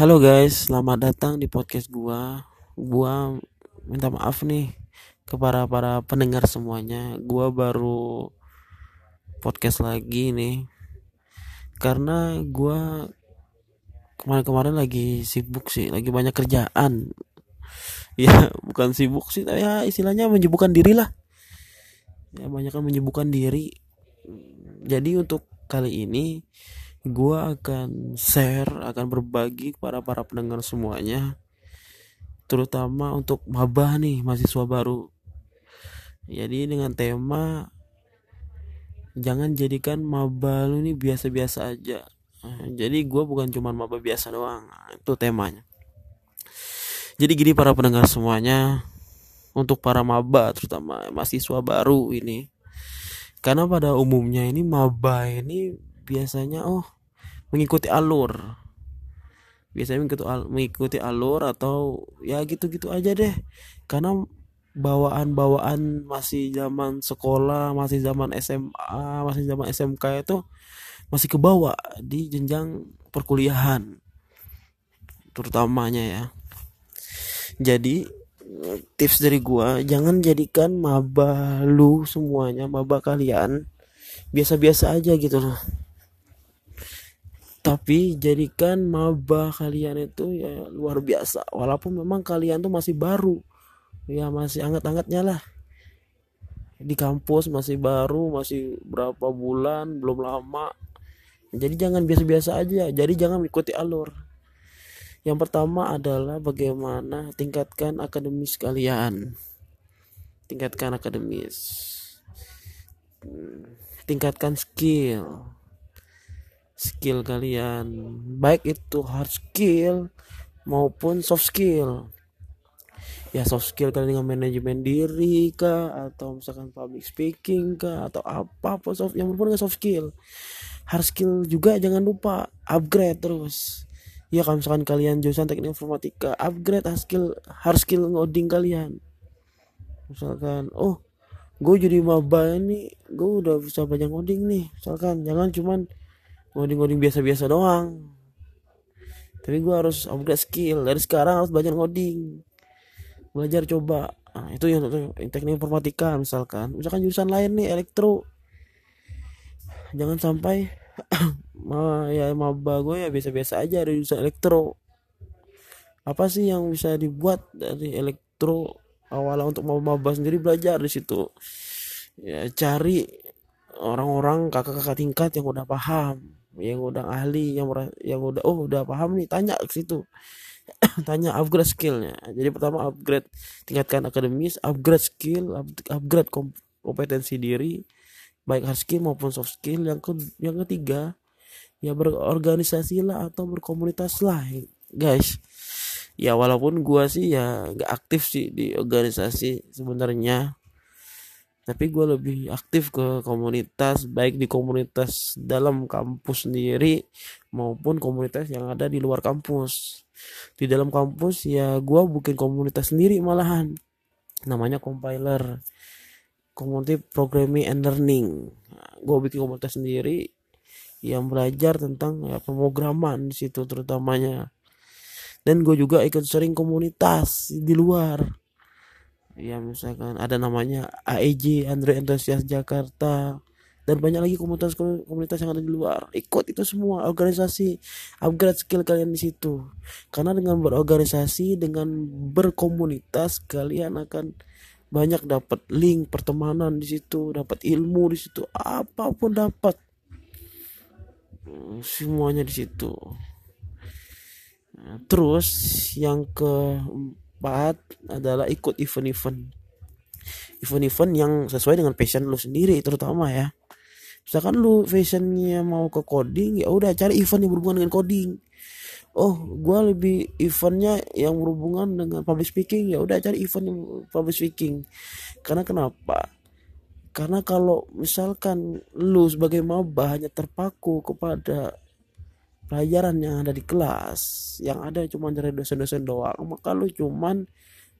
Halo guys, selamat datang di podcast gua. Gua minta maaf nih kepada para pendengar semuanya. Gua baru podcast lagi nih. Karena gua kemarin-kemarin lagi sibuk sih, lagi banyak kerjaan. Ya, bukan sibuk sih, tapi ya istilahnya menyibukkan diri lah. Ya, banyak kan menyibukkan diri. Jadi untuk kali ini gua akan share, akan berbagi kepada para pendengar semuanya, terutama untuk maba nih, mahasiswa baru. Jadi dengan tema jangan jadikan maba lu nih biasa-biasa aja. Jadi gua bukan cuma maba biasa doang, Nah, itu temanya. Jadi gini para pendengar semuanya, untuk para maba terutama mahasiswa baru ini, karena pada umumnya ini maba ini biasanya oh mengikuti alur. Biasanya mengikuti, al- mengikuti alur atau ya gitu-gitu aja deh. Karena bawaan-bawaan masih zaman sekolah masih zaman SMA masih zaman SMK itu masih kebawa di jenjang perkuliahan. Terutamanya ya. Jadi tips dari gua jangan jadikan maba lu semuanya maba kalian. Biasa-biasa aja gitu loh tapi jadikan maba kalian itu ya luar biasa. Walaupun memang kalian tuh masih baru. Ya masih anget-angetnya lah. Di kampus masih baru masih berapa bulan belum lama. Jadi jangan biasa-biasa aja. Jadi jangan ikuti alur. Yang pertama adalah bagaimana tingkatkan akademis kalian. Tingkatkan akademis. Hmm, tingkatkan skill skill kalian. Baik itu hard skill maupun soft skill. Ya soft skill kalian dengan manajemen diri kah? Atau misalkan public speaking kah? Atau apa apa soft yang berhubungan soft skill. Hard skill juga jangan lupa upgrade terus. Ya kalau misalkan kalian jurusan teknik informatika upgrade hard skill hard skill ngoding kalian. Misalkan oh gue jadi maba ini gue udah bisa banyak ngoding nih. Misalkan jangan cuman ngoding-ngoding biasa-biasa doang. Tapi gue harus upgrade skill. Dari sekarang harus belajar ngoding. Belajar coba. Nah, itu yang teknik informatika misalkan. Misalkan jurusan lain nih elektro. Jangan sampai ma ya maba gue ya biasa-biasa aja dari jurusan elektro. Apa sih yang bisa dibuat dari elektro awalnya untuk maba sendiri belajar di situ? Ya cari orang-orang kakak-kakak tingkat yang udah paham yang udah ahli yang yang udah oh udah paham nih tanya ke situ. Tanya upgrade skillnya. Jadi pertama upgrade tingkatkan akademis upgrade skill up- upgrade kom- kompetensi diri baik hard skill maupun soft skill. Yang ke yang ketiga ya berorganisasi lah atau berkomunitas lah guys. Ya walaupun gua sih ya nggak aktif sih di organisasi sebenarnya tapi gue lebih aktif ke komunitas baik di komunitas dalam kampus sendiri maupun komunitas yang ada di luar kampus. Di dalam kampus ya gue bikin komunitas sendiri malahan. Namanya compiler community programming and learning. Gue bikin komunitas sendiri yang belajar tentang ya, pemrograman di situ terutamanya. Dan gue juga ikut sering komunitas di luar ya misalkan ada namanya AEJ Android Enthusiast Jakarta dan banyak lagi komunitas komunitas yang ada di luar. Ikut itu semua organisasi upgrade skill kalian di situ. Karena dengan berorganisasi dengan berkomunitas kalian akan banyak dapat link pertemanan di situ dapat ilmu di situ apa pun dapat. Semuanya di situ. Terus yang keempat adalah ikut event-event. Event-event yang sesuai dengan passion lu sendiri terutama ya. Misalkan lu fashionnya mau ke coding ya udah cari event yang berhubungan dengan coding. Oh gua lebih eventnya yang berhubungan dengan public speaking ya udah cari event yang public speaking. Karena kenapa? Karena kalau misalkan lu sebagai maba hanya terpaku kepada pelajaran yang ada di kelas yang ada cuma dari dosen-dosen doang maka lu cuman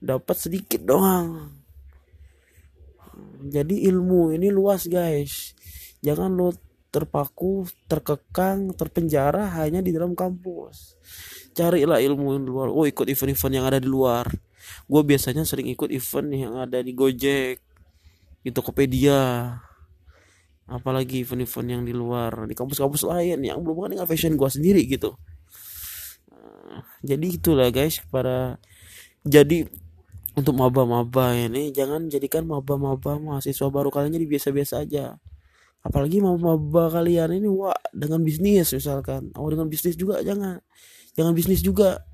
dapat sedikit doang. Jadi ilmu ini luas guys. Jangan lu terpaku terkekang terpenjara hanya di dalam kampus. Carilah ilmu di luar. Oh ikut event-event yang ada di luar. Gue biasanya sering ikut event yang ada di Gojek di Tokopedia apalagi event-event yang di luar di kampus-kampus lain yang belum dengan fashion gue sendiri gitu. Jadi itulah guys para jadi untuk maba-maba ini jangan jadikan maba-maba mahasiswa baru kalian jadi biasa-biasa aja. Apalagi maba kalian ini wah dengan bisnis misalkan. Oh dengan bisnis juga jangan. Jangan bisnis juga.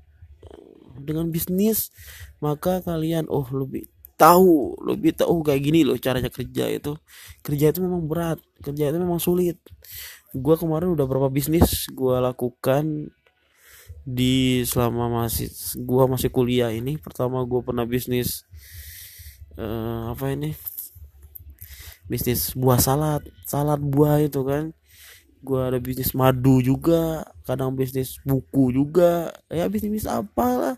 Dengan bisnis maka kalian oh lebih tahu lebih tahu kayak gini loh caranya kerja itu. Kerja itu memang berat kerja itu memang sulit. Gue kemarin udah berapa bisnis gue lakukan di selama masih gua masih kuliah ini. Pertama gua pernah bisnis uh, apa ini? Bisnis buah salad salad buah itu kan. Gua ada bisnis madu juga kadang bisnis buku juga. Ya bisnis apa lah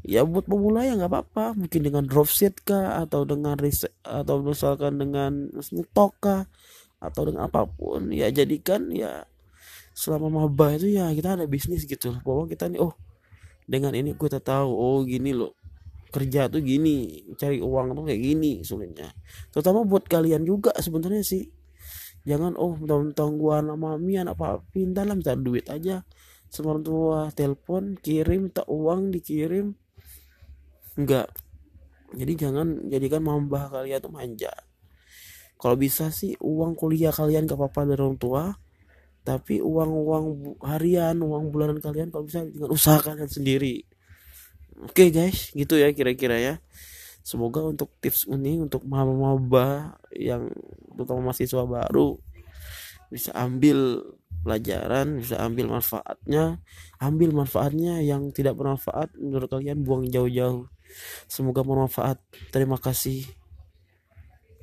ya buat pemula ya nggak apa-apa. Mungkin dengan dropship kah atau dengan riset atau misalkan dengan stok kah atau dengan apa pun. Ya jadikan ya selama maba itu ya kita ada bisnis gitu loh. Bahwa kita nih oh dengan ini gue tahu. Oh gini loh. Kerja tuh gini cari uang tuh kayak gini sulitnya. Terutama buat kalian juga sebenarnya sih. Jangan oh tentang gua anak mami anak papi pintar lah minta duit aja. Orang tua telepon kirim minta uang dikirim enggak jadi jangan jadikan mambah kalian tuh manja. Kalau bisa sih uang kuliah kalian gak apa-apa dari orang tua tapi uang-uang harian uang bulanan kalian kalau bisa dengan usaha kalian sendiri. Oke okay, guys gitu ya kira-kira ya. Semoga untuk tips ini untuk maba-maba yang terutama mahasiswa baru bisa ambil pelajaran bisa ambil manfaatnya ambil manfaatnya yang tidak bermanfaat menurut kalian buang jauh-jauh semoga bermanfaat. Terima kasih